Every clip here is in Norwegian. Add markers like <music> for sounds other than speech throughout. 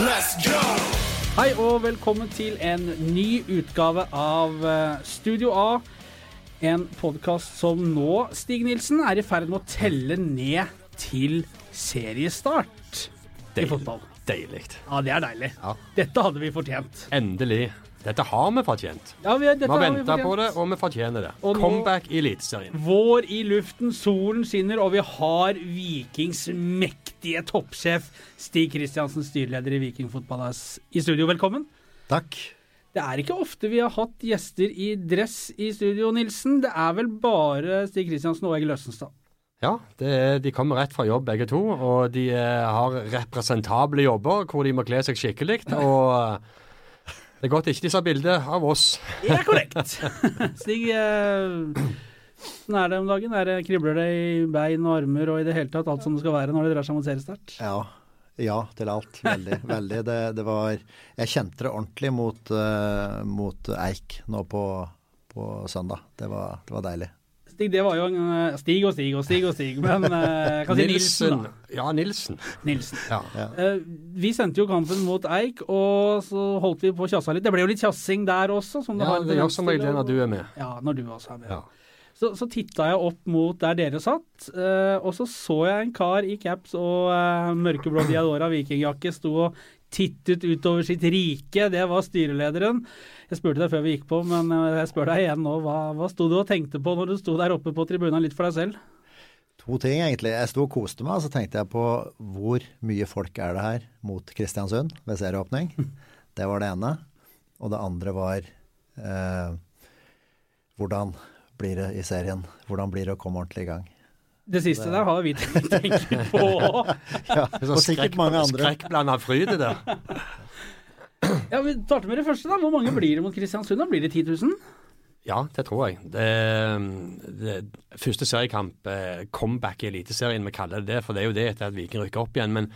Let's go! Hei og velkommen til en ny utgave av eh, Studio A. En podkast som nå, Stig Nilsen, er i ferd med å telle ned til seriestart i fotball. Deilig. Ja, det er deilig. Ja. Dette hadde vi fortjent. Endelig. Dette har vi fortjent. Ja, vi, dette Vi har har venta på det, og vi fortjener det. Og Comeback i Eliteserien. Vår i luften, solen skinner, og vi har Vikings mektige toppsjef Stig Kristiansen, styreleder i Viking Fotball i studio. Velkommen. Takk. Det er ikke ofte vi har hatt gjester i dress i studio, Nilsen. Det er vel bare Stig Kristiansen og Egil Østenstad. Ja, det de kommer rett fra jobb begge to, og de eh, har representable jobber hvor de må kle seg skikkelig. Og eh, det er godt ikke de sa bilde av oss. Det er korrekt. <laughs> Stig, eh, hvordan er det om dagen? Er det, kribler det i bein og armer og i det hele tatt alt som det skal være når det drar seg mot seriestart? Ja, ja til alt. Veldig. <laughs> veldig. Det, det var Jeg kjente det ordentlig mot, uh, mot Eik nå på, på søndag. Det var, det var deilig. Stig, det var jo en eh, Stig og Stig og Stig og Stig, men uh, kan si Nilsen, da. Ja, Nilsen. Nilsen. Ja. Uh, vi sendte jo kampen mot Eik, og så holdt vi på å kjasse litt. Det ble jo litt kjassing der også. Som det, ja, har det gjør som regel når du er med. Ja, når du også er med. Ja. Så, så titta jeg opp mot der dere satt, eh, og så så jeg en kar i caps og uh, mørkeblå Diadora vikingjakke sto og tittet utover sitt rike. Det var styrelederen. Jeg spurte deg før vi gikk på, men eh, jeg spør deg igjen nå. Hva, hva sto du og tenkte på når du sto der oppe på tribunen litt for deg selv? To ting, egentlig. Jeg sto og koste meg, og så tenkte jeg på hvor mye folk er det her mot Kristiansund ved serieåpning. Det var det ene. Og det andre var eh, hvordan blir det i serien? Hvordan blir det å komme ordentlig i gang? Det siste der har vi tenkt på. <laughs> Ja, er og sikkert mange andre. skrekkblanda fryd i det. Ja, Vi starter med det første. da. Hvor mange blir det mot Kristiansund? da? Blir det 10 000? Ja, det tror jeg. Det, det, første seriekamp, eh, comeback i Eliteserien, vi kaller det det, for det er jo det etter at Viking rykker opp igjen. Men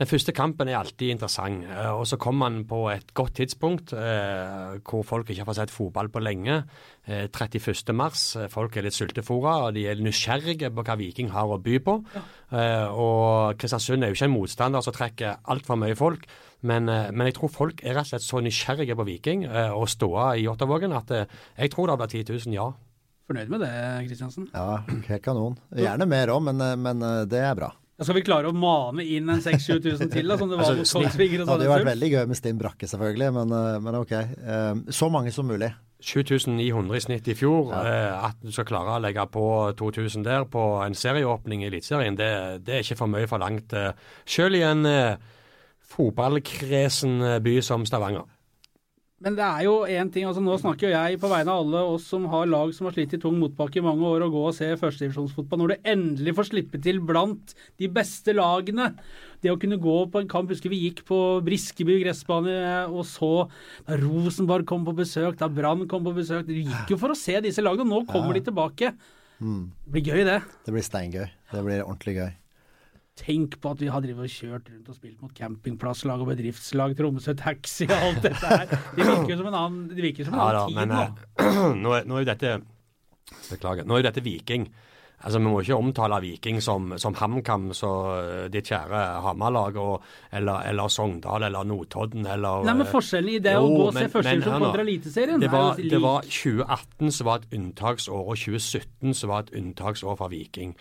den første kampen er alltid interessant. eh, Og så kommer man på et godt tidspunkt eh, hvor folk ikke har fått sett fotball på lenge. Eh, 31. mars. Eh, Folk er litt sultefòra, og de er nysgjerrige på hva Viking har å by på. Eh, og Kristiansund er jo ikke en motstander som trekker altfor mye folk. Men, eh, men jeg tror folk er rett og slett så nysgjerrige på Viking eh, og ståa i Jåttåvågen at eh, jeg tror det blir 10 000, ja. Fornøyd med det, Kristiansen? Ja, helt kanon. Gjerne mer òg, men, men det er bra. Ja, Skal vi klare å mane inn en 6000-7000 til, da, som det var Altså, mot Kongsvinger og Det hadde jo vært veldig gøy med Stinn Brakke, selvfølgelig, men, eh, men ok. Eh, Så mange som mulig. 7900 i snitt i fjor. Ja. at du skal klare å legge på 2000 der på en serieåpning i Eliteserien, det, det er ikke for mye forlangt. Eh, selv i en eh, fotballkresen eh, by som Stavanger. Men det er jo én ting, altså nå snakker jo jeg på vegne av alle oss som har lag som har slitt i tung motbakke i mange år, å gå og se førstedivisjonsfotball. Når du endelig får slippe til blant de beste lagene. Det å kunne gå på en kamp Husker vi gikk på Briskeby gressbane og så da Rosenborg kom på besøk, da Brann kom på besøk. Du gikk jo for å se disse lagene, og nå kommer de tilbake. Det blir gøy, det. Det blir steingøy. Det blir ordentlig gøy. Tenk på at vi har og kjørt rundt og spilt mot campingplasslag og bedriftslag, Tromsø Taxi og alt dette her. Det virker jo som en annen, det virker som en Ja da, tid men nå. eh, <clears throat> nå, er, er jo dette Beklager. Nå er jo dette Viking. Altså, Vi må ikke omtale Viking som, som HamKam, så eh, ditt kjære Hamar-lag, eller, eller Sogndal eller Notodden eller Nei, men forskjellen i det å gå og se men- første men divisjon kontra Eliteserien det var, det var 2018 som var et unntaksår, og 2017 som var et unntaksår for Viking.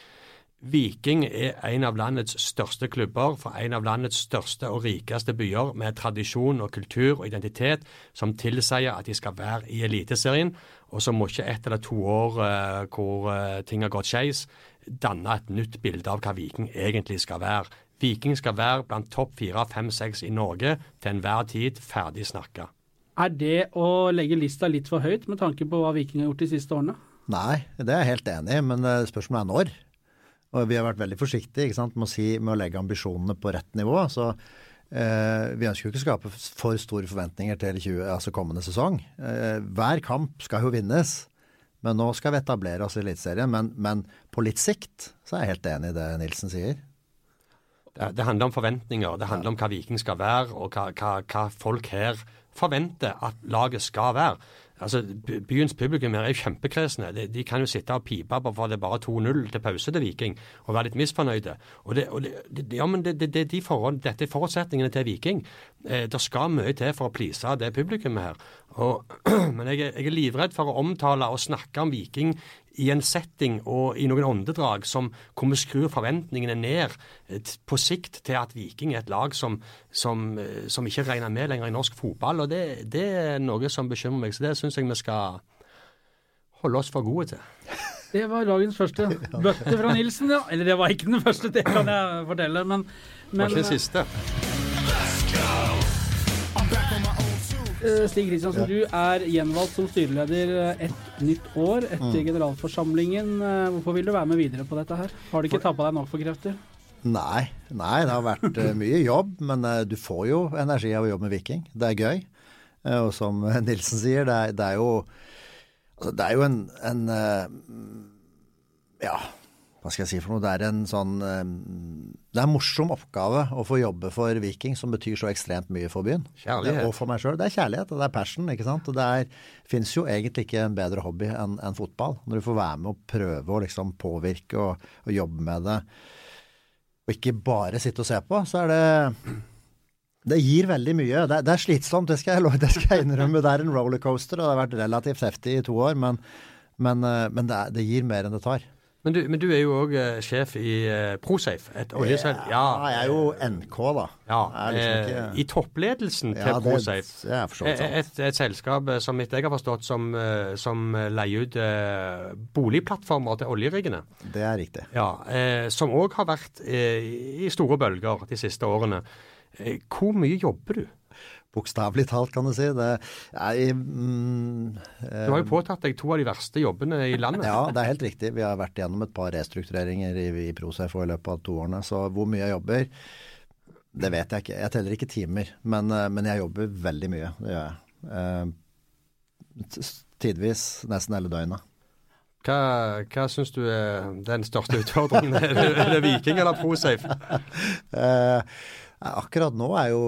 Viking er en av landets største klubber for en av landets største og rikeste byer, med tradisjon og kultur og identitet som tilsier at de skal være i Eliteserien. Og så må ikke ett eller to år eh, hvor eh, ting har gått skeis, danne et nytt bilde av hva Viking egentlig skal være. Viking skal være blant topp fire, fem, seks i Norge til enhver tid, ferdig snakka. Er det å legge lista litt for høyt med tanke på hva Viking har gjort de siste årene? Nei, det er jeg helt enig i, men eh, spørsmålet er når. Og vi har vært veldig forsiktige sant, med, å si, med å legge ambisjonene på rett nivå. Så eh, vi ønsker jo ikke å skape for store forventninger til 20, altså kommende sesong. Eh, hver kamp skal jo vinnes. Men nå skal vi etablere oss i Eliteserien. Men, men på litt sikt så er jeg helt enig i det Nilsen sier. Det handler om forventninger. Det handler om hva Viking skal være, og hva, hva, hva folk her forventer at laget skal være. Altså, Byens publikum her er jo kjempekresne. De, de, kan jo sitte og pipe på for det er bare 2-0 til pause til Viking, og være litt misfornøyde. Og det, og det, ja, men det, det, de forhold, Dette er forutsetningene til Viking. Eh, det skal mye til for å please det publikummet her. Og, <clears throat> men jeg jeg er, livredd for å omtale og snakke om Viking i en setting og i noen åndedrag som hvor vi skrur forventningene ned eh, på sikt til at Viking er et lag som, som, eh, som ikke regner med lenger i norsk fotball. og Det, det er noe som bekymrer meg. Så det syns jeg vi skal holde oss for gode til. Det var dagens første bøtte fra Nilsen, ja. Eller det var ikke den første, det kan jeg fortelle. Men, men var ikke den siste. Stig Kristiansen, du er gjenvalgt som styreleder eh, et nytt år etter mm. generalforsamlingen. Eh, hvorfor vil du være med videre på dette her? Har du ikke tappa deg nok for krefter? Nei, nei, det har vært mye jobb. Men du får jo energi av å jobbe med Viking. Det er gøy. Og som Nilsen sier, det er, det er jo altså, Det er jo en, en Ja, hva skal jeg si for noe, det er en sånn eh, Det er en morsom oppgave å få jobbe for Viking, som betyr så ekstremt mye for byen. Kjærlighet. Og for meg sjøl. Det er kjærlighet, og det er passion, ikke sant. Og det fins jo egentlig ikke en bedre hobby enn en fotball. Når du får være med og prøve å liksom påvirke og, og, jobbe med det, og ikke bare sitte og se på, så er det det gir veldig mye. Det, det er slitsomt, det skal, jeg, <laughs> det skal, jeg, innrømme. Det er en rollercoaster, og det har vært relativt heftig i to år. Men, men, eh, men det, er, det gir mer enn det tar. Men du, men du, er jo òg uh, sjef i uh, Prosafe, et oljeselskap. Ja, ja, jeg er jo NK, da. Ja, liksom ikke... I toppledelsen til ja, Prosafe. Et, et, et, selskap eh, som etter jeg har forstått, som, som leier ut boligplattformer til oljeriggene. Det er riktig. Ja, Som òg har vært i store bølger de siste årene. Hvor mye jobber du? Bokstavelig talt, kan du si. Det, jeg, mm, du har jo påtatt deg to av de verste jobbene i landet. ja, det er helt riktig. Vi har vært gjennom et par restruktureringer i, i Procef i løpet av to årene. Så hvor mye jeg jobber, det vet jeg ikke. Jeg teller ikke timer. Men, eh, men jeg jobber veldig mye. Det gjør jeg. Eh, tidvis nesten hele døgnet. Hva, hva syns du er den største utfordringen? er det Viking eller Prosafe? <laughs> eh, akkurat nå er jo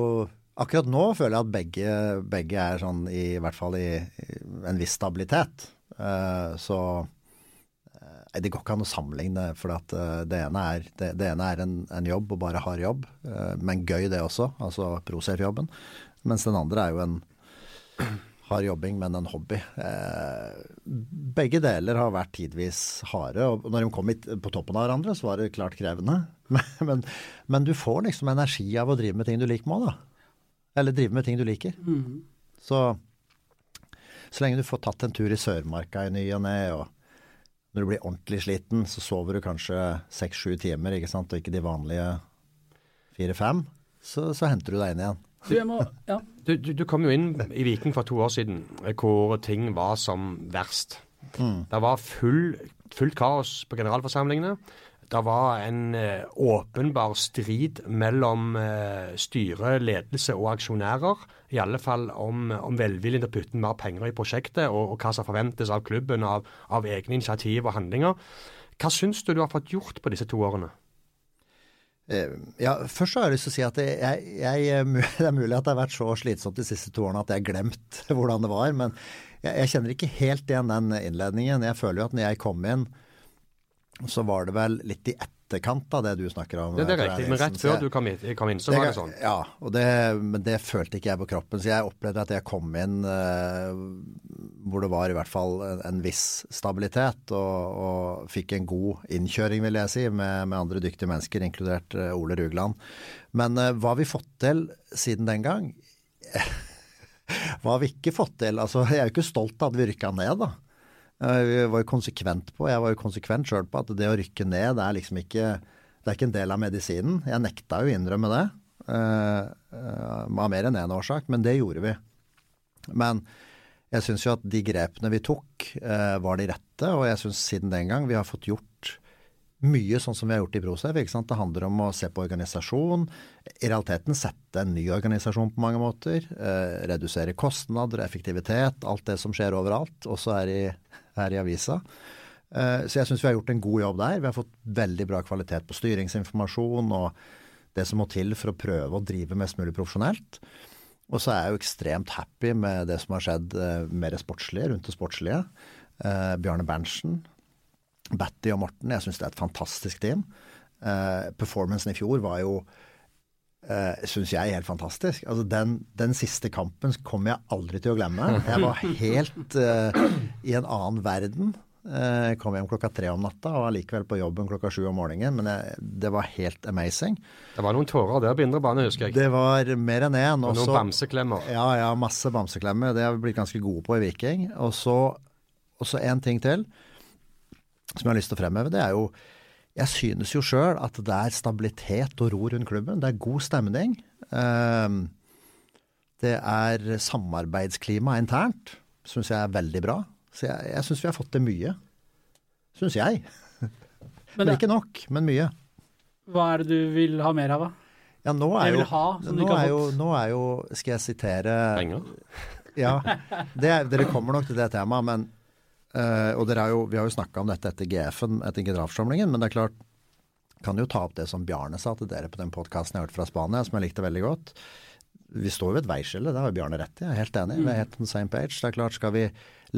Akkurat nå føler jeg at begge, begge er sånn i, i hvert fall i, i en viss stabilitet. Uh, så uh, det går ikke an å sammenligne, for at, uh, det ene er, det, det ene er en, en, jobb og bare hard jobb, men gøy det også, altså ProSafe-jobben. Mens den andre er jo en hard jobbing, men en hobby. begge deler har vært tidvis harde, og når de kom på toppen av hverandre, så var det klart krevende. Men, <laughs> men, men du får liksom energi av å drive med ting du liker med òg, da. Eller drive med ting du liker. Mm. Så så lenge du får tatt en tur i Sørmarka i ny og ne, og når du blir ordentlig sliten, så sover du kanskje seks-sju timer, ikke sant, og ikke de vanlige fire-fem, så, så, henter du deg inn igjen. Du, må, ja. du, du, du, kom jo inn i Viking for to år siden hvor ting var som verst. Mm. Det var full, fullt kaos på generalforsamlingene det var en eh, åpenbar strid mellom eh, styre, ledelse og aksjonærer. I alle fall om, om velviljen til å putte mer penger i prosjektet, og, og hva som forventes av klubben av, av, egne initiativ og handlinger. Hva syns du du har fått gjort på disse to årene? Eh, ja, Først har jeg lyst til å si at jeg, jeg, <laughs> det er mulig at det har vært så slitsomt de siste to årene at jeg har glemt <laughs> hvordan det var. Men jeg, jeg kjenner ikke helt igjen den innledningen. Jeg føler jo at når jeg kom inn så var det vel litt i etterkant av det du snakker om. Det, det er riktig, men rett før du kom inn, kom inn så det, var det sånn. Ja, det, men det følte ikke jeg på kroppen. Så jeg opplevde at jeg kom inn uh, hvor det var i hvert fall en, en viss stabilitet, og, og, fikk en god innkjøring, vil jeg si, med, med andre dyktige mennesker, inkludert uh, Ole Rugland. Men uh, hva har vi fått til siden den gang? <laughs> hva har vi ikke fått til? Altså, jeg er jo ikke stolt av at vi rykka ned, da. Vi var jo konsekvent på, jeg var jo konsekvent sjøl på at det å rykke ned det er liksom ikke det er ikke en del av medisinen. Jeg nekta jo å innrømme det, uh, uh, av mer enn én en årsak, men det gjorde vi. Men jeg syns jo at de grepene vi tok, uh, var de rette, og jeg syns siden den gang vi har fått gjort mye sånn som vi har gjort i Prosef. Det handler om å se på organisasjon. I realiteten sette en ny organisasjon på mange måter. Eh, redusere kostnader, effektivitet, alt det som skjer overalt, også her i, her i avisa. Eh, så jeg syns vi har gjort en god jobb der. Vi har fått veldig bra kvalitet på styringsinformasjon og det som må til for å prøve å drive mest mulig profesjonelt. Og så er jeg jo ekstremt happy med det som har skjedd mer med det sportslige, rundt det sportslige. Eh, Bjarne Berntsen, Batty og Morten, jeg syns det er et fantastisk team. Eh, performancen i fjor var jo uh, syns jeg, helt fantastisk. Altså den, den, siste kampen kommer jeg aldri til å glemme. Jeg var helt uh, i en annen verden. Jeg kom hjem klokka tre om natta og var likevel på jobben klokka sju om morgenen. Men jeg, det var helt amazing. Det var noen tårer der på indre bane, husker jeg. Det var mer enn én. Og noen bamseklemmer. Ja, ja, masse bamseklemmer. Det har vi blitt ganske gode på i Viking. Og så en ting til som jeg har lyst til å fremheve. Det er jo Jeg synes jo sjøl at det er stabilitet og ro rundt klubben. Det er god stemning. Ehm, det er samarbeidsklima internt. Syns jeg er veldig bra. Så jeg, jeg syns vi har fått til mye. Syns jeg. <laughs> Men, det, ikke nok, men mye. Hva er det du vil ha mer av, da? Ja, nå er, jo, ha, nå, er jo, nå er jo Skal jeg sitere Penger? Ja. Det, dere kommer nok til det temaet, men uh, Og jo, vi har jo snakka om dette etter GF-en, etter generalforsamlingen, men det er klart kan jo ta opp det som Bjarne sa til dere på den podkasten jeg hørte fra Spania, som jeg likte veldig godt. Vi står jo ved et veiskille, det har jo Bjarne rett i. Jeg er helt enig. Vi er helt on the same page. Det er klart, skal vi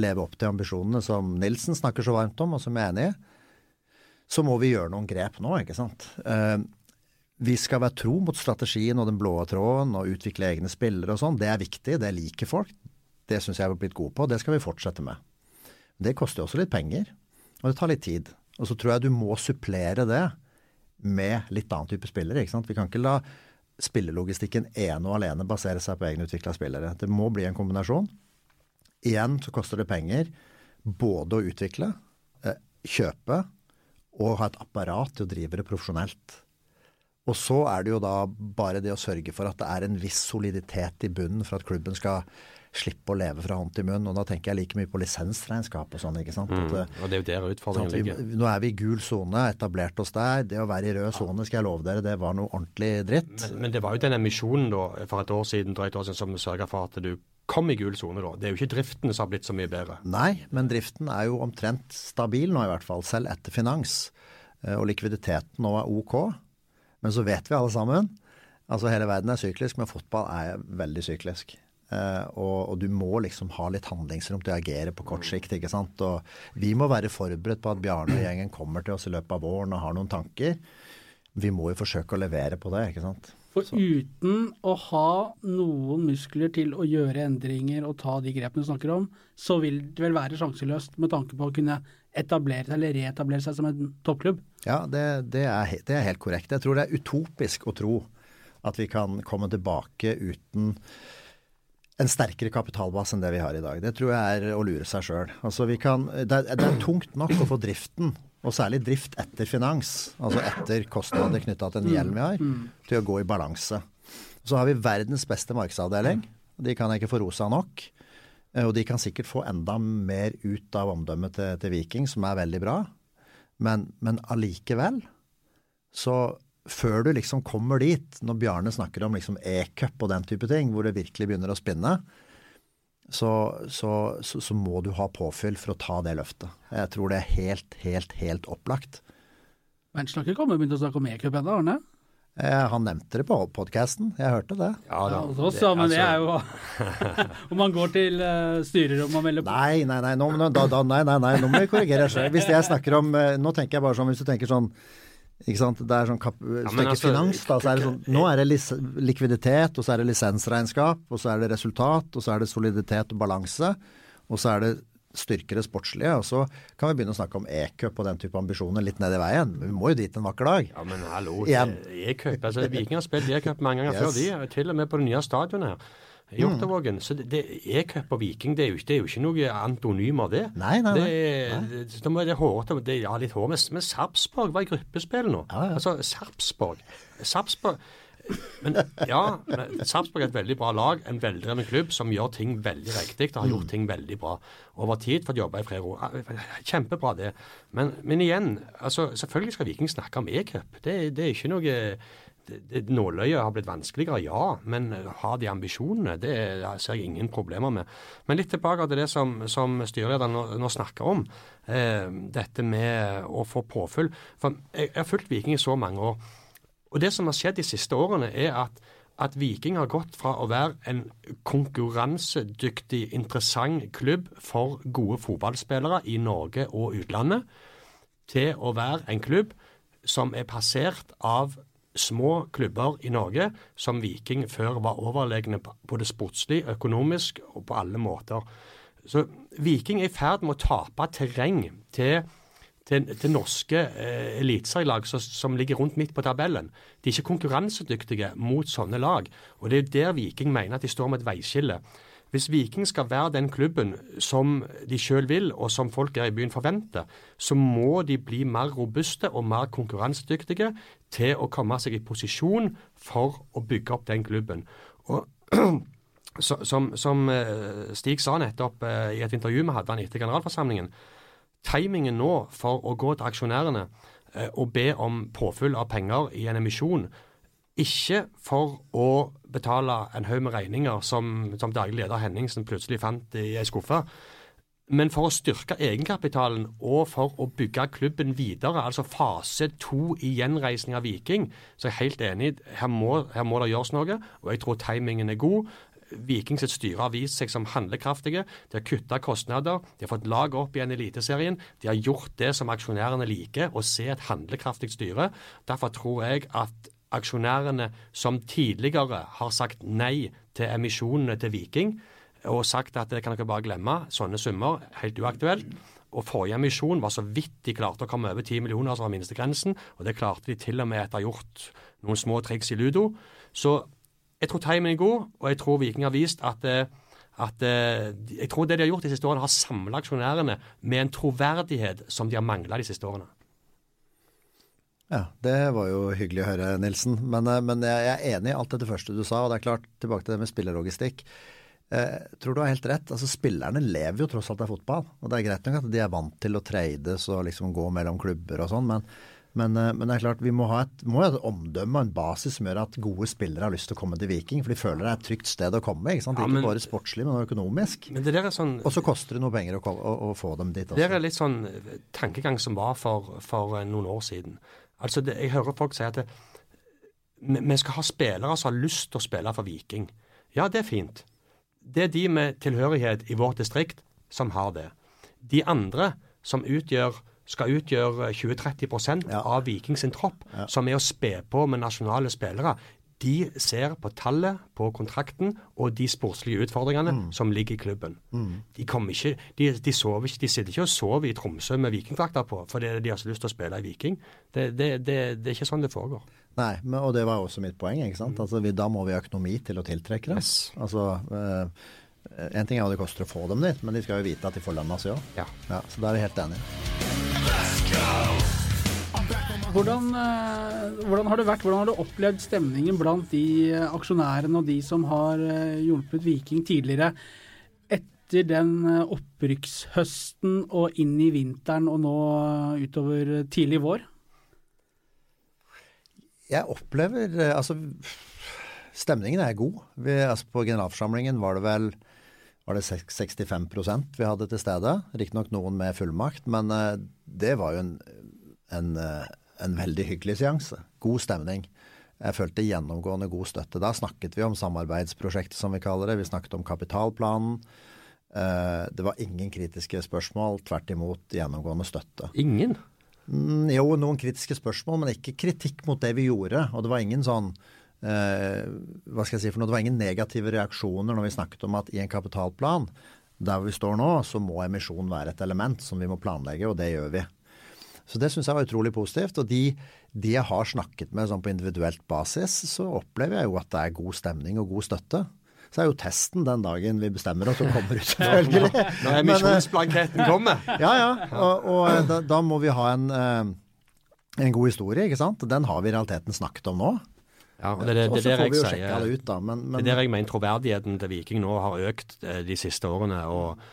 leve opp til ambisjonene som Nilsen snakker så varmt om, og som jeg er enig i, så må vi gjøre noen grep nå, ikke sant. Uh, vi skal være tro mot strategien og den blå tråden og utvikle egne spillere og sånn. Det er viktig, det liker folk. Det syns jeg vi har blitt gode på, og det skal vi fortsette med. Det koster jo også litt penger, og det tar litt tid. Og så tror jeg du må supplere det med litt annen type spillere. ikke sant? Vi kan ikke la spillelogistikken ene og alene basere seg på egenutvikla spillere. Det må bli en kombinasjon. Igjen så koster det penger både å utvikle, eh, kjøpe og ha et apparat til å drive det profesjonelt. Og så er det jo da bare det å sørge for at det er en viss soliditet i bunnen for at klubben skal slippe å leve fra hånd til munn. Og da tenker jeg like mye på lisensregnskap og sånn, ikke sant. Mm, at, og det er jo der utfordringen ligger. Nå er vi i gul sone, etablert oss der. Det å være i rød sone, skal jeg love dere, det var noe ordentlig dritt. Men, men det var jo den emisjonen da, for et år siden, drøyt år siden, som sørga for at du kom i gul sone, da. Det er jo ikke driften som har blitt så mye bedre. Nei, men driften er jo omtrent stabil nå, i hvert fall. Selv etter finans. Eh, og likviditeten nå er OK. Men så vet vi alle sammen altså Hele verden er syklisk, men fotball er veldig syklisk. Uh, og, og, du må liksom ha litt handlingsrom til å agere på kort sikt. ikke sant? Og vi må være forberedt på at Bjarne og gjengen kommer til oss i løpet av våren og har noen tanker. Vi må jo forsøke å levere på det, ikke sant. For Så. uten å ha noen muskler til å gjøre endringer og ta de grepene du snakker om, så vil det vel være sjanseløst med tanke på å kunne etablere seg eller reetablere seg som en toppklubb? Ja, det, det, er, det, er, helt korrekt. Jeg tror det er utopisk å tro at vi kan komme tilbake uten en sterkere kapitalbase enn det vi har i dag. Det tror jeg er å lure seg sjøl. Altså det, det, er tungt nok å få driften, og særlig drift etter finans, altså etter kostnader knytta til den gjelden vi har, til å gå i balanse. Så har vi verdens beste markedsavdeling. De kan jeg ikke få rosa nok. Eh, og de kan sikkert få enda mer ut av omdømmet til, til Viking, som er veldig bra. Men, men allikevel så før du liksom kommer dit, når Bjarne snakker om liksom e-cup og den type ting, hvor det virkelig begynner å spinne, så, så, så, så, må du ha påfyll for å ta det løftet. Jeg tror det er helt, helt, helt opplagt. Men snakker ikke om å begynne å snakke om e-cup ennå, Arne? Eh, han nevnte det på podkasten, jeg hørte det. Ja, da, ja også, men det, er jo <laughs> Om man går til uh, styrerommet og melder på Nei, nei, nei, nå, da, da, nei, nei, nei, nå må vi korrigere sjøl. Hvis jeg snakker om uh, Nå tenker jeg bare sånn, hvis du tenker sånn ikke sant? Det er sånn kap ja, altså, finans, da, så er det sånn, Nå er det likviditet, og så er det lisensregnskap, og så er det resultat, og så er det soliditet og balanse, og så er det styrke det sportslige. Og så kan vi begynne å snakke om e-cup og den type ambisjoner litt ned i veien. Men vi må jo dit en vakker dag. Ja, men hallo. E-cup. Altså, Viking har spilt e-cup mange ganger yes. før, de. Til og med på det nye stadionet her i Hjortavågen. Mm. Så det, det E-cup og Viking, det er, jo, det er, jo, ikke noe antonymer, det. Nei, nei, nei. Det, det, det, det hårete, det, ja, litt hår. Men, men Sarpsborg var i gruppespill nå. Ja, ja. Altså, Sarpsborg Sarpsborg men ja, Sarpsborg er et veldig bra lag, en veldrevet klubb som gjør ting veldig riktig og har gjort mm. ting veldig bra over tid å jobbe i og ro. Kjempebra, det. Men, men, igjen, altså, selvfølgelig skal Viking snakke om e-cup. Det, det, er ikke noe Nåløyet har blitt vanskeligere, ja. Men har de ambisjonene? Det ser jeg ingen problemer med. Men litt tilbake til det som, som styrelederen nå, nå, snakker om. Eh, dette med å få påfyll. For jeg, jeg har fulgt Viking i så mange år. Og det som har skjedd de siste årene, er at at Viking har gått fra å være en konkurransedyktig, interessant klubb for gode fotballspillere i Norge og utlandet, til å være en klubb som er passert av små klubber i Norge som Viking før var overlegne både sportslig, økonomisk og på alle måter. Så Viking er i ferd med å tape terreng til til, til norske eh, eliteserielag som, som ligger rundt midt på tabellen. De er ikke konkurransedyktige mot sånne lag. Og Det er jo der Viking mener at de står med et veiskille. Hvis Viking skal være den klubben som de sjøl vil, og som folk her i byen forventer, så må de bli mer robuste og mer konkurransedyktige til å komme seg i posisjon for å bygge opp den klubben. Og <clears throat> som, som eh, Stig sa nettopp eh, i et intervju vi hadde han etter generalforsamlingen, timingen nå for å gå til aksjonærene eh, og be om påfyll av penger i en emisjon, ikke for å betale en haug med regninger som, som daglig leder Henningsen plutselig fant i ei skuffe, men for å styrke egenkapitalen og for å bygge klubben videre, altså fase to i gjenreisning av Viking, så er jeg helt enig. Her må, her må det gjøres noe, og jeg tror timingen er god. Viking styre har vist seg som handlekraftige. De har kutta kostnader, de har fått laget opp igjen i Eliteserien. De har gjort det som aksjonærene liker, å se et handlekraftig styre. Derfor tror jeg at aksjonærene som tidligere har sagt nei til emisjonene til Viking, og sagt at det kan dere bare glemme, sånne summer, helt uaktuelt. Og forrige emisjon var så vidt de klarte å komme over 10 millioner, som var minstegrensen. Og det klarte de til og med etter å ha gjort noen små triks i ludo. Så jeg tror timingen er god, og jeg tror Viking har vist at, eh, at eh, Jeg tror det de har gjort de siste årene, har samla aksjonærene med en troverdighet som de har mangla de siste årene. Ja, det var jo hyggelig å høre, Nilsen. Men, eh, men jeg er enig i alt det første du sa. Og det er klart, tilbake til det med spillerlogistikk. Eh, tror du har helt rett. altså Spillerne lever jo tross alt av fotball. Og det er greit nok at de er vant til å trades og liksom gå mellom klubber og sånn, men men, eh, men, det er klart, vi må ha, et, må ha et omdømme og en basis som gjør at gode spillere har lyst til å komme til Viking. For de føler det er et trygt sted å komme. Ikke, sant? Ja, men, ikke bare sportslig, men økonomisk. Men det sånn, og så koster det noe penger å, å, å, få dem dit også. Det er litt sånn tankegang som var for, for eh, noen år siden. Altså, det, Jeg hører folk si at det, vi skal ha spillere som har lyst til å spille for Viking. Ja, det er fint. Det er de med tilhørighet i vårt distrikt som har det. De andre som utgjør skal utgjøre 20-30 ja. av Vikings tropp, ja. som er å spe på med nasjonale spillere. De ser på tallet på kontrakten og de sportslige utfordringene mm. som ligger i klubben. Mm. De, ikke, de, de, sover ikke, de sitter ikke og sover i Tromsø med vikingdrakter på fordi de har så lyst til å spille i Viking. Det, det, det, det er ikke sånn det foregår. Nei, men, og det var også mitt poeng. ikke sant? Mm. Altså, vi, da må vi ha økonomi til å tiltrekke det. Yes. Altså, øh, en ting er hva det koster å få dem dit, men de skal jo vite at de får lønna si òg. Ja. ja. så da er vi helt enige. Hvordan, eh, hvordan, har det vært, hvordan har du opplevd stemningen blant de eh, aksjonærene og de som har eh, hjulpet Viking tidligere, etter den opprykkshøsten og inn i vinteren og nå utover tidlig vår? Jeg opplever Altså, stemningen er god. Vi, altså på generalforsamlingen var det vel var det 65% vi hadde til stede. Riktignok noen med fullmakt, men det var jo en, en en veldig hyggelig seanse. God stemning. Jeg følte gjennomgående god støtte. Da snakket vi om samarbeidsprosjektet, som vi kaller det. Vi snakket om kapitalplanen. Eh, det var ingen kritiske spørsmål. Tvert imot gjennomgående støtte. Ingen? Mm, jo, noen kritiske spørsmål, men ikke kritikk mot det vi gjorde. Og det var ingen sånn eh, hva skal jeg si for noe, det var ingen negative reaksjoner når vi snakket om at i en kapitalplan, der vi står nå, så må emisjon være et element som vi må planlegge, og det gjør vi. Så det syns jeg var utrolig positivt. Og de, de jeg har snakket med sånn på individuelt basis, så opplever jeg jo at det er god stemning og god støtte. Så er jo testen den dagen vi bestemmer oss og kommer ut, <laughs> selvfølgelig. Når misjonsblanketten kommer. <laughs> ja, ja. Og, og eh, da, da, må vi ha en, eh, en god historie, ikke sant. Den har vi i realiteten snakket om nå. Ja, og det, det, det, det, der jeg sier, det, ut, da, men, men, det der jeg mener troverdigheten til Viking nå har økt eh, de siste årene. og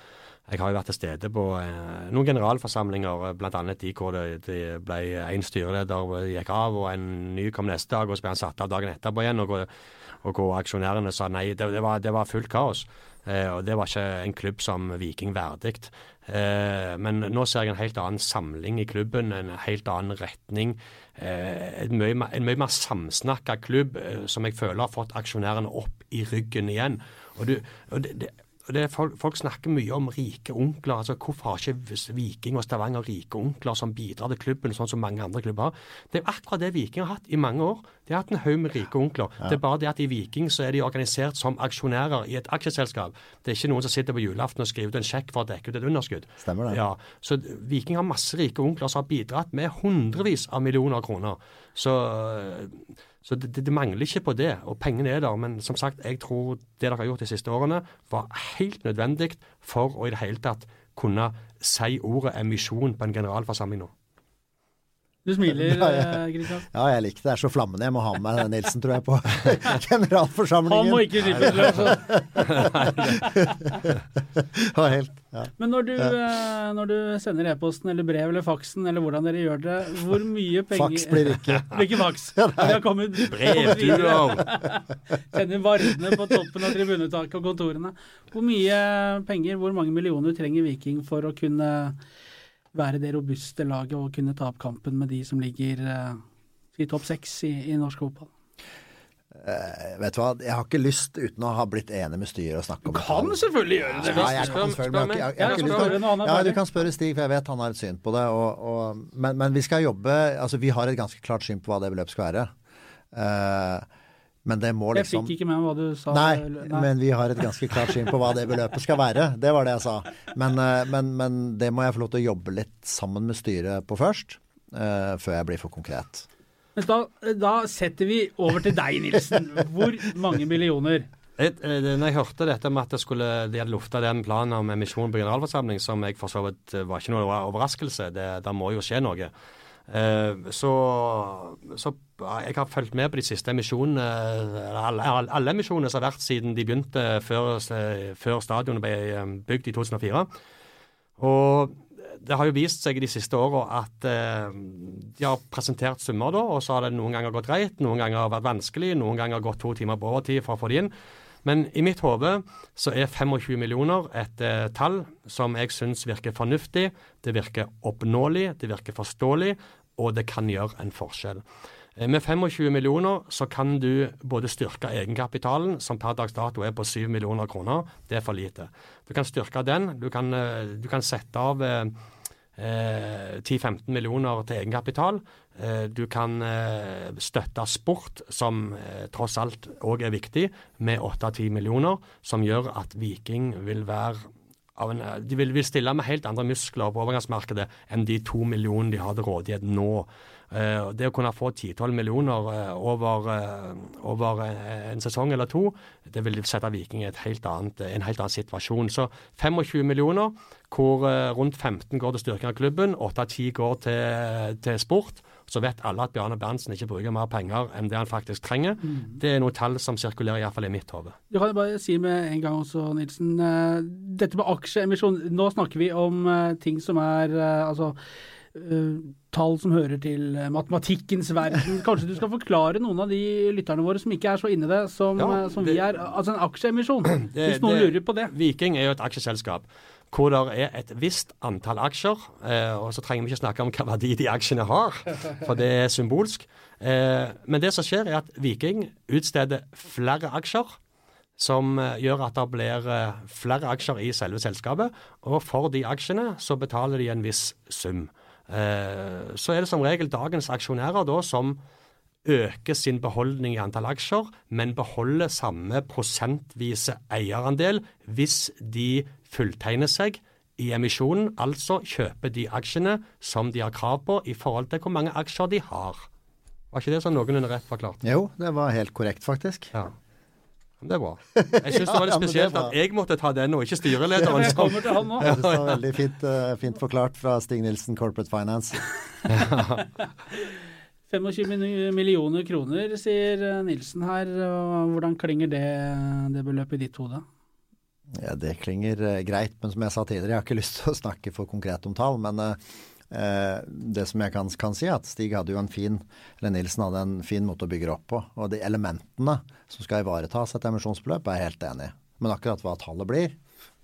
Jeg har jo vært til stede på eh, noen generalforsamlinger, eh, bl.a. de hvor det, det ble en styreleder gikk av, og en ny kom neste dag, og så ble han satt av dagen etterpå igjen. Og, og hvor aksjonærene sa nei. Det, det, var, det var, fullt kaos. Eh, og det var ikke en klubb som Viking verdig. Eh, men nå ser jeg en helt annen samling i klubben, en helt annen retning. Eh, en, mye, mer samsnakka klubb eh, som jeg føler har fått aksjonærene opp i ryggen igjen. Og, du, og det folk, folk, snakker mye om rike onkler. altså Hvorfor har ikke Viking og Stavanger rike onkler som bidrar til klubben, sånn som mange andre klubber har? Det er akkurat det Viking har hatt i mange år. De har hatt en haug med rike onkler. Ja. Det er bare det at i Viking så er de organisert som aksjonærer i et aksjeselskap. Det er ikke noen som sitter på julaften og skriver ut en sjekk for å dekke ut et underskudd. Stemmer det. Ja, Så Viking har masse rike onkler som har bidratt med hundrevis av millioner kroner. Så så det, det, det, mangler ikke på det, og pengene er der. Men som sagt, jeg tror det dere har gjort de siste årene, var helt nødvendig for å i det hele tatt kunne si ordet emisjon på en generalforsamling nå. Du smiler, Kristian. Ja, jeg liker det. Det er så flammende. Jeg må ha med meg Nilsen, tror jeg, på <laughs> generalforsamlingen. Han må ikke slippe løs. ja, <laughs> helt. Ja. Men når du, eh, når du sender e-posten eller brev eller faksen, eller hvordan dere gjør det, hvor mye penger Faks blir ikke. <laughs> blir ikke faks. Vi har kommet Brevduer. Sender varene på toppen av tribunetaket og kontorene. Hvor mye penger, hvor mange millioner trenger Viking for å kunne være det robuste laget og kunne ta opp kampen med de som ligger uh, i topp seks i, i, norsk fotball? Uh, vet du hva, jeg har ikke lyst uten å ha blitt enig med styret og snakke om det. Du kan selvfølgelig gjøre det. Ja, jeg kan jeg, ja, du kan spørre Stig, for jeg vet han har et syn på det. Og, og, men, men, vi skal jobbe altså Vi har et ganske klart syn på hva det beløpet skal være. Uh, men det må liksom Jeg fikk ikke med meg hva du sa. Nei, nei, men vi har et ganske klart syn på hva det beløpet skal være. Det var det jeg sa. Men, eh, men, men det må jeg få lov til å jobbe litt sammen med styret på først, uh, før jeg blir for konkret. Men da, da, setter vi over til deg, Nilsen. Hvor mange millioner? Jeg, eh, når jeg hørte dette med at skulle, de hadde lufta den planen om emisjon på generalforsamling, som jeg for så vidt var ikke noe overraskelse, det, det må jo skje noe. Eh, så, så, jeg har fulgt med på de siste emisjonene, alle, alle emisjonene som har vært siden de begynte før, før stadionet ble eh, bygd i 2004. Og det har jo vist seg de siste åra at eh, de har presentert summer, da, og så har det noen ganger gått greit, noen ganger vært vanskelig, noen ganger gått to timer på overtid for å få det inn. Men i mitt hode så er 25 millioner et eh, tall som jeg syns virker fornuftig, det virker oppnåelig, det virker forståelig, og det kan gjøre en forskjell. Eh, med 25 millioner så kan du både styrke egenkapitalen, som per dags dato er på 7 millioner kroner. Det er for lite. Du kan styrke den. Du kan, eh, du kan sette av eh, 10-15 millioner til egenkapital. Eh, du kan eh, støtte sport, som eh, tross alt òg er viktig, med 8-10 millioner, som gjør at Viking vil være en, de vil, vil, stille med helt andre muskler på overgangsmarkedet enn de to millionene de har til rådighet nå. Uh, det å kunne få 10-12 millioner uh, over, uh, over, en sesong eller to, det vil sette Viking i helt annet, en helt annen situasjon. Så 25 millioner, hvor rundt 15 går til styrking av klubben, 8-10 går til, til sport så vet alle at Bjarne Berntsen ikke bruker mer penger enn det han faktisk trenger. Mm. Det er noe tall som sirkulerer iallfall i mitt hode. Du kan bare si med en gang også, Nilsen. Eh, dette med aksjeemisjon, nå snakker vi om eh, ting som er eh, altså tall som hører til matematikkens verden. <laughs> Kanskje du skal forklare noen av de lytterne våre som ikke er så inne i det, som, ja, som vi er. Altså en aksjeemisjon, <clears throat> hvis noen det, lurer på det. Viking er jo et aksjeselskap hvor det er et visst antall aksjer. Eh, og så trenger vi ikke snakke om hva verdi de aksjene har, for det er symbolsk. Eh, men det som skjer, er at Viking utsteder flere aksjer. Som eh, gjør at det blir eh, flere aksjer i selve selskapet. Og for de aksjene så betaler de en viss sum. Eh, så er det som regel dagens aksjonærer da som øker sin beholdning i antall aksjer, men beholder samme prosentvise eierandel hvis de fulltegner seg i emisjonen, altså kjøper de aksjene som de har krav på i forhold til hvor mange aksjer de har. Var ikke det sånn noenlunde rett forklart? Jo, det var helt korrekt, faktisk. Ja. Det er bra. <laughs> Jeg syns ja, det var litt spesielt at jeg måtte ta den, og ikke <laughs> styrelederen. Jeg kommer til han nå. Ja, det var veldig fint, uh, fint, forklart fra Stig Nilsen, Corporate Finance. <laughs> 25 millioner kroner, sier Nilsen her. Hvordan klinger det, det beløpet i ditt hode? Ja, Det klinger eh, greit, men som jeg sa tidligere, jeg har ikke <laughs> lyst til å snakke for konkret om tall. Men eh, det som jeg kan, kan si, er at Stig hadde jo en fin, eller Nilsen hadde en fin måte å bygge det opp på. Og de elementene som skal ivaretas etter emisjonsbeløp, er jeg helt enig i. Men akkurat hva tallet blir,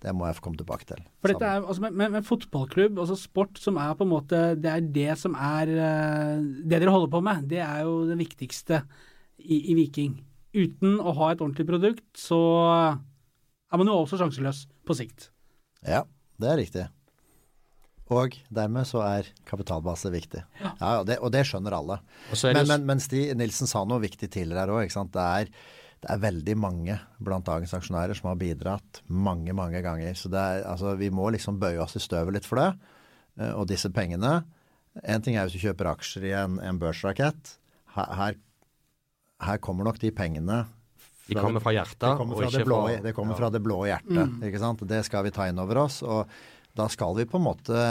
det må jeg få komme tilbake til. For dette er, altså, med, med, fotballklubb, altså sport, som er på en måte Det er det som er uh, Det dere holder på med, det er jo det viktigste i, i Viking. Uten å ha et ordentlig produkt, så er man jo også sjanseløs på sikt. Ja, det er riktig. Og dermed så er kapitalbase viktig. Ja. ja det, og det skjønner alle. Men, men, men Stig Nilsen sa noe viktig tidligere her òg. Det, er, det er veldig mange blant dagens aksjonærer som har bidratt mange, mange ganger. Så er, altså, vi må liksom bøye oss i støvet litt for det. Eh, og disse pengene En ting er hvis du kjøper aksjer i en, en børsrakett. Her, her, her kommer nok de pengene de kommer fra hjertet, det kommer fra, det blå, fra, det kommer fra det blå hjertet. Mm. ikke sant? Det skal vi ta inn over oss. og da skal vi på en måte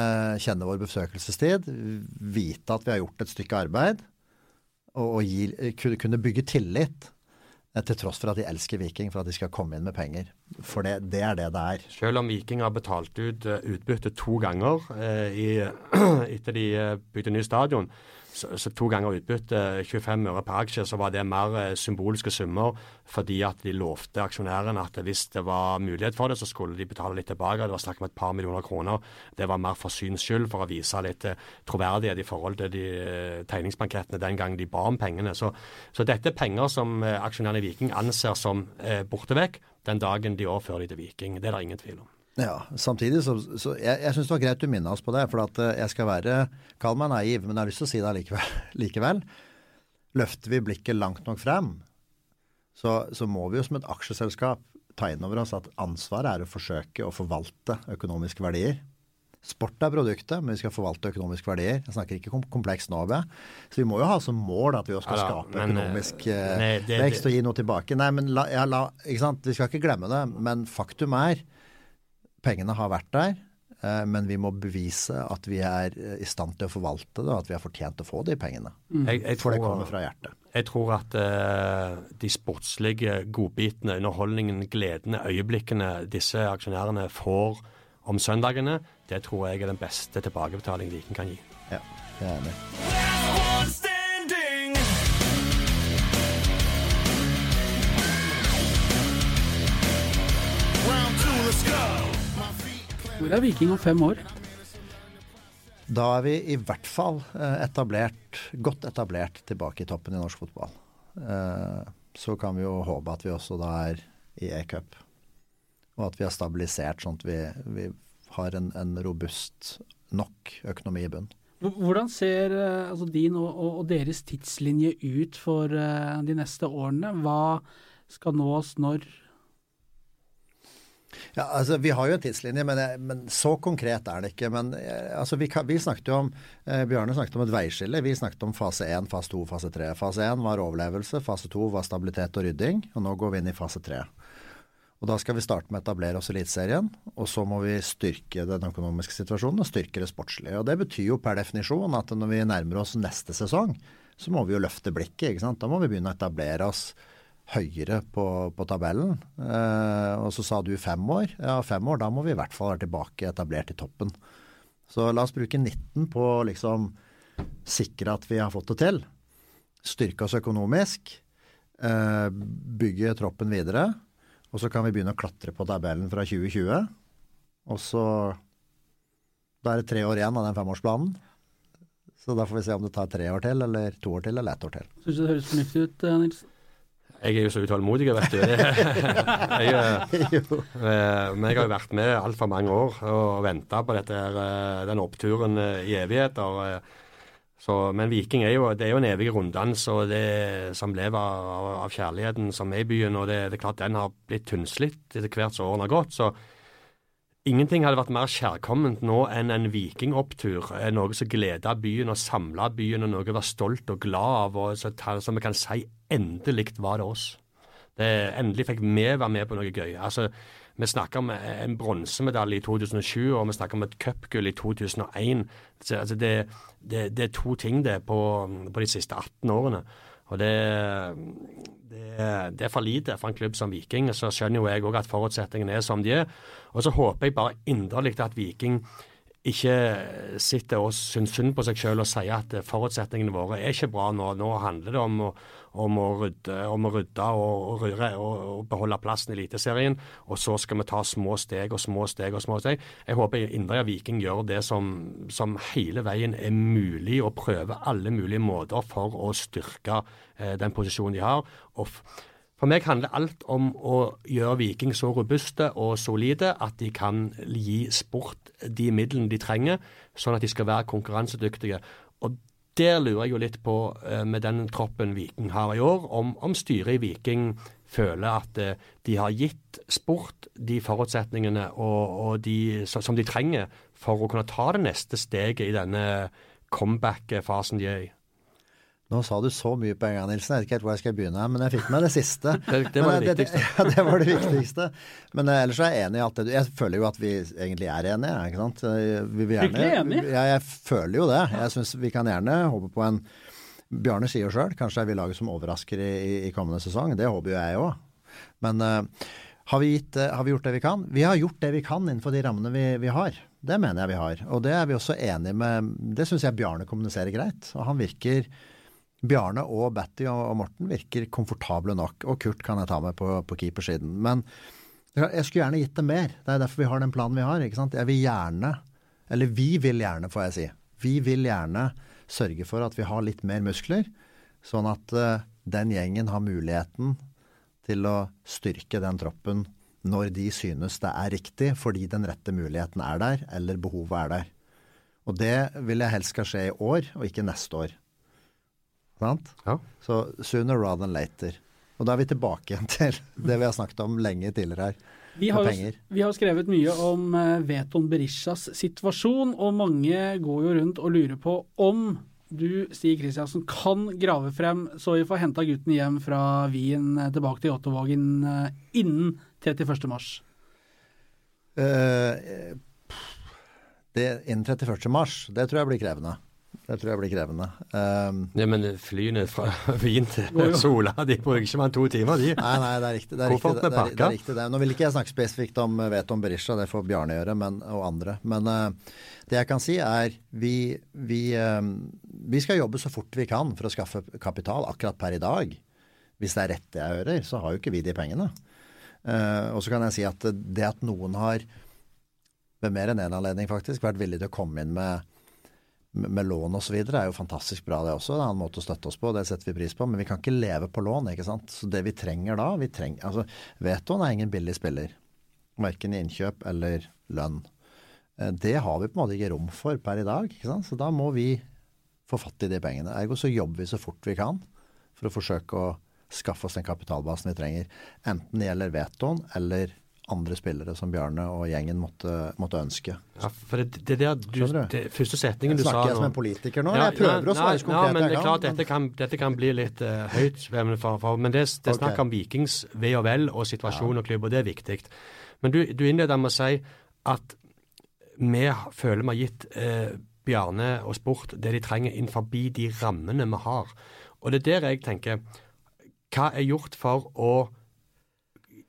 kjenne vår besøkelsestid, vite at vi har gjort et stykke arbeid, og, og gi, kunne bygge tillit. Eh, til tross for at de elsker Viking, for at de skal komme inn med penger. For det, det er det det er. Selv om Viking har betalt ut eh, utbytte to ganger eh, i, <clears throat> etter de eh, bygde ny stadion, så, så to ganger utbytte, 25 øre per aksje, så var det mer eh, symbolske summer fordi at de lovte aksjonærene at hvis det var mulighet for det, så skulle de betale litt tilbake. Det var snakk om et par millioner kroner. Det var mer for syns skyld, for å vise litt eh, troverdighet i forhold til de eh, tegningsbankettene den gang de ba om pengene. Så, så dette er penger som aksjonærene i Viking anser som borte vekk den dagen de overfører de til Viking. Det er det ingen tvil om. Ja, samtidig så, så Jeg, jeg syns det var greit du minna oss på det. For at eh, jeg skal være Kall meg naiv, men jeg har lyst til å si det likevel. <laughs> likevel. Løfter vi blikket langt nok frem, så, så, må vi jo som et aksjeselskap ta inn over oss at ansvaret er å forsøke å forvalte økonomiske verdier. Sport er produktet, men vi skal forvalte økonomiske verdier. Jeg snakker ikke om komplekst nå, Så vi må jo ha som mål at vi også skal ja, skape men, økonomisk eh, nei, det, vekst og gi noe tilbake. Nei, men la, ja, la? Vi skal ikke glemme det. Men faktum er Pengene har vært der, eh, men vi må bevise at vi er eh, i stand til å forvalte det, og at vi har fortjent å få de pengene. Mm. Jeg, jeg For det kommer fra hjertet. Jeg tror at uh, de sportslige godbitene, underholdningen, gledene, øyeblikkene disse aksjonærene får om søndagene, det tror jeg er den beste tilbakebetalingen Viken kan gi. Ja, det er enig. Hvor er Viking om fem år? Da er vi i hvert fall eh, etablert, godt etablert tilbake i toppen i norsk fotball. Eh, så kan vi jo håpe at vi også da er i e-cup. Og at vi har stabilisert sånn at vi, vi har en, en, robust nok økonomi i bunn. Hvordan ser eh, altså, din og, og, og, deres tidslinje ut for de neste årene? Hva skal nås når? Ja, altså Vi har jo en tidslinje, men, men så konkret er det ikke. Men eh, altså, vi, vi, snakket jo om eh, Bjørne snakket om et veiskille. Vi snakket om fase 1, fase 2, fase 3. Fase 1 var overlevelse, fase 2 var stabilitet og rydding. Og nå går vi inn i fase 3. Og Da skal vi starte med å etablere oss Eliteserien. Og så må vi styrke den økonomiske situasjonen og styrke det sportslige. Og Det betyr jo per definisjon at når vi nærmer oss neste sesong, så må vi jo løfte blikket. Da må vi begynne å etablere oss høyere på, på tabellen. Eh, og så sa du fem år. Ja, fem år, da må vi i hvert fall være tilbake etablert i toppen. Så la oss bruke 19 på å liksom sikre at vi har fått det til. Styrke oss økonomisk. Eh, bygge troppen videre. Og så kan vi begynne å klatre på tabellen fra 2020. Og så Da er det tre år igjen av den femårsplanen. Så da får vi se om det tar tre år til, eller to år til, eller ett år til. Syns du det høres fornuftig ut, eh, Nilsen? Jeg er jo så utålmodig, vet du. <laughs> jeg, jeg, men jeg har jo vært med altfor mange år og venta på dette, eh, den oppturen eh, i evigheter. Så, men Viking er jo, det er jo en evig runddans og det, som lever av, av, kjærligheten som er i byen. og det, det er klart Den har blitt tynnslitt etter hvert som årene har gått. så Ingenting hadde vært mer kjærkomment nå enn en vikingopptur. Noe som gleda byen og samla byen, og noe å være stolt og glad av. og så vi kan si endelig var det oss. Det, endelig fikk vi være med på noe gøy. Altså, Vi snakker om en bronsemedalje i 2007, og vi snakker om et cupgull i 2001. Så, altså det, det, det, er to ting det på, på de siste 18 årene. Og det, det, det, er for lite for en klubb som Viking. Så skjønner jo jeg òg at forutsetningene er som de er. Og så håper jeg bare inderlig at Viking ikke sitter og syns synd på seg selv og sier at forutsetningene våre er ikke bra nå. Nå handler det om å, om å rydde, om å rydde og, og, røre og, og, beholde plassen i Eliteserien. Og så skal vi ta små steg og små steg og små steg. Jeg håper Indre Viking gjør det som, som, hele veien er mulig, og prøver alle mulige måter for å styrke eh, den posisjonen de har. og for meg handler alt om å gjøre Viking så robuste og solide at de kan gi sport de midlene de trenger, sånn at de skal være konkurransedyktige. Og der lurer jeg jo litt på, eh, med den troppen Viking har i år, om, om styret i Viking føler at eh, de har gitt sport de forutsetningene og, og de, som de trenger for å kunne ta det neste steget i denne comeback-fasen de er i. Nå sa du så mye på en gang, Nilsen. Jeg vet ikke helt hvor jeg skal begynne, men jeg fikk med det siste. <laughs> det, det, var det, viktigste. Det, <laughs> ja, det var det viktigste. Men uh, ellers er jeg enig i alt det du Jeg føler jo at vi egentlig er enige, ikke sant. Eh, vi vil gjerne, enige? Ja, jeg føler jo det. Jeg syns vi kan gjerne håpe på en Bjarne sier jo sjøl kanskje er vi laget som overrasker i, i, kommende sesong. Det håper jo jeg òg. Men uh, har, vi gitt, uh, har, vi gjort det vi kan? Vi har gjort det vi kan innenfor de rammene vi, vi har. Det mener jeg vi har. Og det er vi også enige med Det syns jeg Bjarne kommuniserer greit. Og han virker Bjarne og Batty og, Morten virker komfortable nok. Og Kurt kan jeg ta med på, på keepersiden. Men jeg skulle gjerne gitt dem mer. Det er derfor vi har den planen vi har. ikke sant? Jeg vil gjerne, eller vi vil gjerne, får jeg si. Vi vil gjerne sørge for at vi har litt mer muskler, sånn at uh, den gjengen har muligheten til å styrke den troppen når de synes det er riktig, fordi den rette muligheten er der, eller behovet er der. Og det vil jeg helst skal skje i år, og ikke neste år. Sant? Ja. Så sooner rather than later. Og da er vi tilbake igjen til <laughs> det vi har snakket om lenge tidligere her. Vi har, vi har skrevet mye om uh, Veton Berishas situasjon, og mange går jo rundt og lurer på om du, Stig Kristiansen, kan grave frem så vi får henta gutten hjem fra Wien eh, tilbake til Jåttåvågen uh, innen 31.3. Uh, det, innen 31.3, det tror jeg blir krevende. Det tror jeg blir krevende. Um, ja, men flyene fra <laughs> Wien til Sola, de bruker ikke mer enn to timer, de. Nei, nei, det er riktig. Det er riktig, det, det, det, er riktig det. Nå vil ikke jeg snakke spesifikt om vet om Berisha, det får Bjarne gjøre, men, og andre. Men uh, det jeg kan si er vi, vi, um, vi, skal jobbe så fort vi kan for å skaffe kapital akkurat per i dag. Hvis det er rett det jeg hører, så har jo ikke vi de pengene. Uh, og så kan jeg si at det at noen har, ved mer enn én en anledning faktisk, vært villig til å komme inn med med lån osv. er jo fantastisk bra, det også. Det er en måte å støtte oss på, det setter vi pris på. Men vi kan ikke leve på lån, ikke sant. Så det vi trenger da vi trenger, altså Vetoen er ingen billig spiller. Verken i innkjøp eller lønn. Eh, det har vi på en måte ikke rom for per i dag. ikke sant? Så da må vi få fatt i de pengene. Ergo så jobber vi så fort vi kan for å forsøke å skaffe oss den kapitalbasen vi trenger. Enten det gjelder vetoen eller andre spillere som Bjarne og gjengen måtte, måtte ønske. Ja, for det, det der du, det, første setningen du sa Snakker jeg som en politiker nå? Ja, jeg prøver å svare så konkret jeg kan. Det er klart, dette kan, dette kan bli litt uh, høyt, for, for, men det, det er snakk om Vikings ve og vel og situasjon ja. og klubb, og det er viktig. Men du, du innleder med å si at vi føler vi har gitt uh, Bjarne og sport det de trenger innenfor de rammene vi har. Og det er der jeg tenker Hva er gjort for å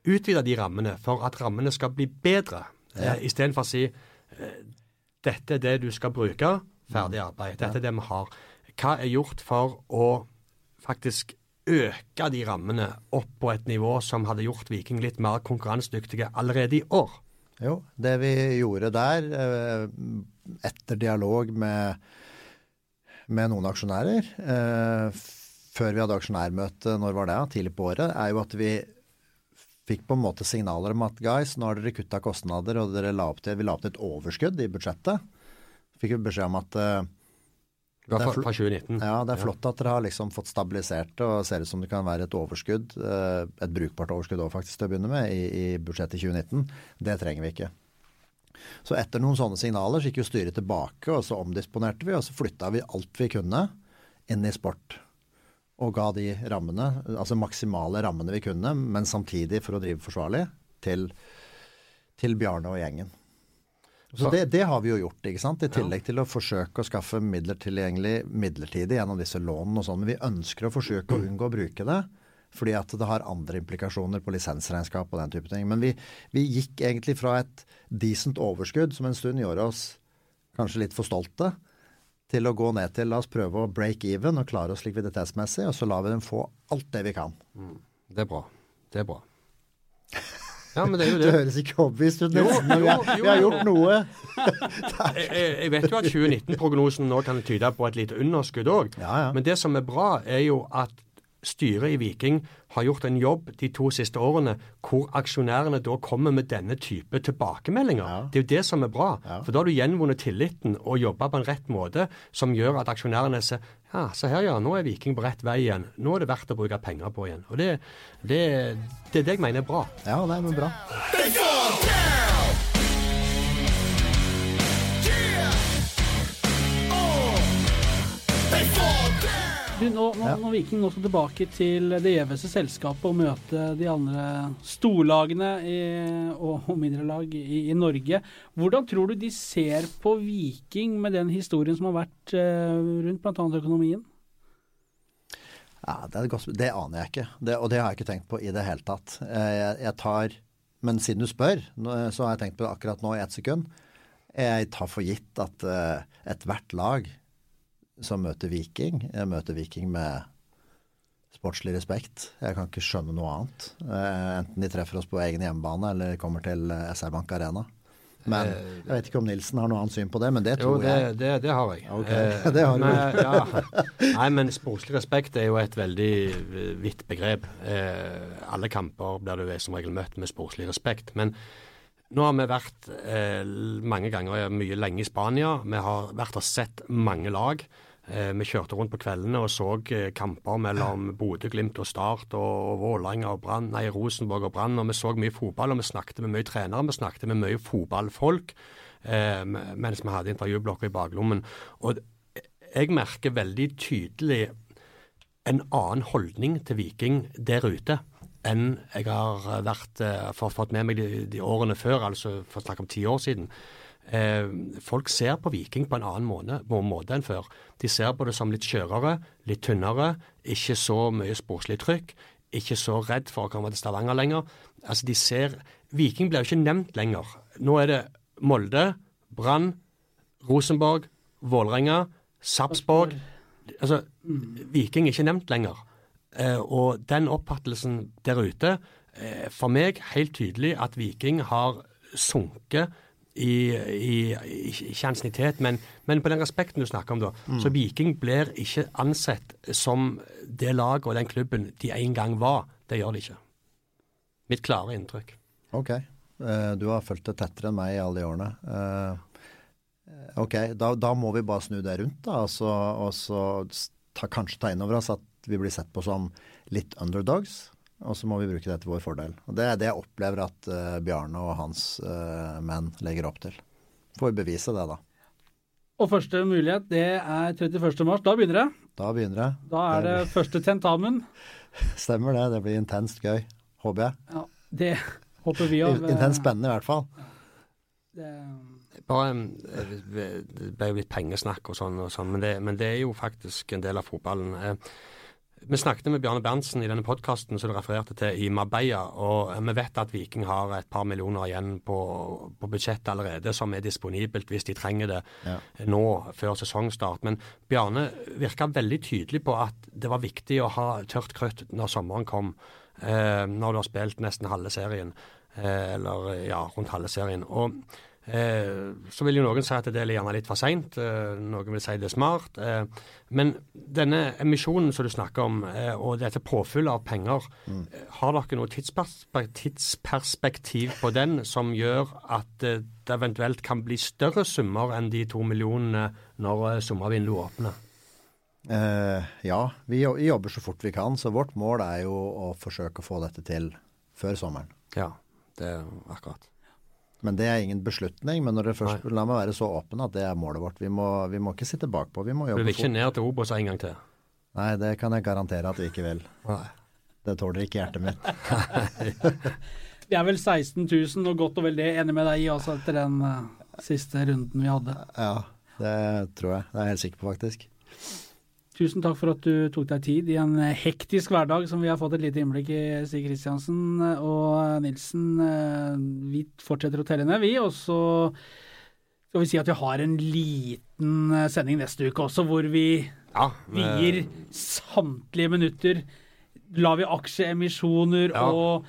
utvide de rammene for at rammene skal bli bedre, ja. eh, istedenfor å si eh, dette er det du skal bruke, ferdig arbeid. Dette er det vi har. Hva er gjort for å faktisk øke de rammene opp på et nivå som hadde gjort Viking litt mer konkurransedyktige allerede i år? Jo, det vi gjorde der, eh, etter dialog med, med noen aksjonærer eh, Før vi hadde aksjonærmøte, når var det? Tidlig på året, er jo at vi fikk på en måte signaler om at guys, nå har dere kutta kostnader, og dere la opp til, vi la opp til et overskudd i budsjettet. Fikk vi beskjed om at uh, det er, fra 2019. Ja, det er flott at dere har liksom fått stabilisert det og ser ut som det kan være et overskudd, uh, et brukbart overskudd òg faktisk til å begynne med, i, i budsjettet 2019. Det trenger vi ikke. Så etter noen sånne signaler så gikk jo styret tilbake, og så omdisponerte vi, og så flytta vi alt vi kunne inn i sport og ga de rammene, altså maksimale rammene vi kunne, men samtidig for å drive forsvarlig, til, til Bjarne og gjengen. Så det, det, har vi jo gjort, ikke sant? i tillegg til å forsøke å skaffe midler tilgjengelig midlertidig gjennom disse lånene og sånn. Men vi ønsker å forsøke å unngå å bruke det. Fordi at det har andre implikasjoner på lisensregnskap og den type ting. Men vi, vi gikk egentlig fra et decent overskudd, som en stund gjorde oss kanskje litt for stolte, til å gå ned til la oss prøve å break even og klare oss likviditetsmessig, og så lar vi dem få alt det vi kan. Mm. Det er bra. Det er bra. <laughs> Ja, men det er jo det. Det høres ikke overbevist ut. Vi, vi, har gjort noe. <laughs> <laughs> jeg, jeg, vet jo at 2019-prognosen nå kan tyde på et lite underskudd òg. Ja, ja. Men det som er bra, er jo at styret i Viking har gjort en jobb de to siste årene hvor aksjonærene da kommer med denne type tilbakemeldinger. Ja. Det er jo det som er bra. Ja. For da har du gjenvunnet tilliten og jobba på en rett måte som gjør at aksjonærene ser ja, se her ja, nå er Viking på rett vei igjen. Nå er det verdt å bruke penger på igjen. Og det, det, det er det jeg mener er bra. Ja, det er bra. Du, nå, nå, ja. Når Viking nå skal tilbake til det gjeveste selskapet og møte de andre storlagene i, og, og, mindre lag i, i, Norge, hvordan tror du de ser på Viking med den historien som har vært eh, rundt bl.a. økonomien? Ja, det, godt, det, aner jeg ikke, det, og det har jeg ikke tenkt på i det hele tatt. Eh, jeg, jeg tar, Men siden du spør, så har jeg tenkt på det akkurat nå i ett sekund. Jeg tar for gitt at uh, ethvert lag som møter Viking. Jeg møter Viking med sportslig respekt. Jeg kan ikke skjønne noe annet. Eh, enten de treffer oss på egen hjemmebane eller kommer til eh, SR Bank Arena. Men eh, jeg vet ikke om Nilsen har noe annet syn på det, men det tror jo, det, jeg. Det, det har jeg. Okay. Eh, <laughs> det har men, ja. Nei, men sportslig respekt er jo et veldig vidt begrep. Eh, alle kamper blir du som regel møtt med sportslig respekt. Men nå har vi vært eh, mange ganger mye lenge i Spania. Vi har vært og sett mange lag. Eh, vi kjørte rundt på kveldene og så eh, kamper mellom Bodø, Glimt og Start og, og Vålerenga og Brann, nei, Rosenborg og Brann. Og vi så mye fotball, og vi snakket med mye trenere. Vi snakket med mye fotballfolk eh, mens vi hadde intervjublokka i baklommen. Og jeg merker veldig tydelig en annen holdning til Viking der ute enn jeg har vært, for, fått med meg de, de årene før, altså for å snakke om ti år siden. Eh, folk ser på Viking på en annen måte, måte, enn før. De ser på det som litt skjørere, litt tynnere, ikke så mye sportslig trykk. Ikke så redd for å komme til Stavanger lenger. Altså, de ser Viking blir jo ikke nevnt lenger. Nå er det Molde, Brann, Rosenborg, Vålerenga, Sarpsborg. Altså, Viking er ikke nevnt lenger. Eh, og den oppfattelsen der ute, eh, for meg helt tydelig at Viking har sunket i, i, ikke ansiennitet, men, men, på den respekten du snakker om, da. Mm. Så Viking blir ikke ansett som det laget og den klubben de en gang var. Det gjør de ikke. Mitt klare inntrykk. Ok. Uh, du har fulgt det tettere enn meg i alle de årene. Uh, ok, da, da, må vi bare snu det rundt, da. Altså, og så ta, kanskje ta inn over oss at vi blir sett på som litt underdogs. Og så må vi bruke det til vår fordel. Og Det er det jeg opplever at uh, Bjarne og hans uh, menn legger opp til. Får vi bevise det, da. Og første mulighet, det er 31. mars. Da begynner det. Da begynner det. Da er det, det første tentamen. <laughs> Stemmer det. Det blir intenst gøy. Håper jeg. Ja, det håper vi òg. Intenst spennende, i hvert fall. Det... Bare, det ble jo litt pengesnakk og sånn, og sånn men, det, men, det, er jo faktisk en del av fotballen. Vi snakket med Bjarne Berntsen i denne podkasten som du refererte til, i Marbella. Og vi vet at Viking har et par millioner igjen på, på budsjettet allerede, som er disponibelt hvis de trenger det ja. nå før sesongstart. Men Bjarne virka veldig tydelig på at det var viktig å ha tørt krøtt når sommeren kom. Eh, når du har spilt nesten halve serien. Eh, eller ja, rundt halve serien. Og så vil jo noen si at det er gjerne litt for seint, eh, noen vil si det er smart. Eh, men denne emisjonen som du snakker om, eh, og dette påfyllet av penger, mm. Eh, har dere noe tidsperspektiv, på den som gjør at det eventuelt kan bli større summer enn de to millionene når sommervinduet åpner? ja, vi jobber så fort vi kan, så vårt mål er jo å forsøke å få dette til før sommeren. Ja, det er akkurat. Men det er ingen beslutning. Men når det først, la meg være så åpen at det er målet vårt. Vi må, vi må ikke sitte bakpå. Vi må jobbe fort. Du vil ikke ned til Obos en gang til? Nei, det kan jeg garantere at vi ikke vil. Nei. Det tåler ikke hjertet mitt. vi <laughs> er vel 16 000 og godt og vel det. Enig med deg i også etter den uh... siste runden vi hadde. Ja, det tror jeg. Det er jeg helt sikker på, faktisk. Tusen takk for at du tok deg tid i en hektisk hverdag som vi har fått et lite innblikk i, Stig Kristiansen og Nilsen. Vi fortsetter å telle ned, vi. Og så skal vi si at vi har en liten sending neste uke også, hvor vi Ja, vier samtlige minutter. Lar vi aksjeemisjoner Ja. og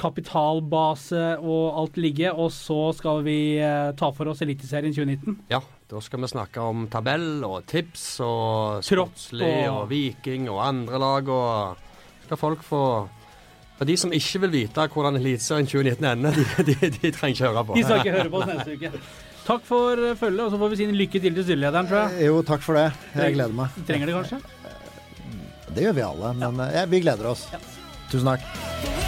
kapitalbase og alt ligge, og så skal vi eh, ta for oss Eliteserien 2019. ja, da skal vi snakke om tabell og tips og Sportslig og- og Viking og andre lag. Og skal folk få For de som ikke vil vite hvordan Eliteserien 2019 ender, de, de, de trenger ikke høre på. De skal ikke høre på oss neste uke. Takk for eh, følget, og så får vi si en lykke til til styrelederen, tror jeg. Jo, takk for det. Jeg gleder meg. Trenger det kanskje? Det gjør vi alle, men eh, ja, vi gleder oss. Tusen takk.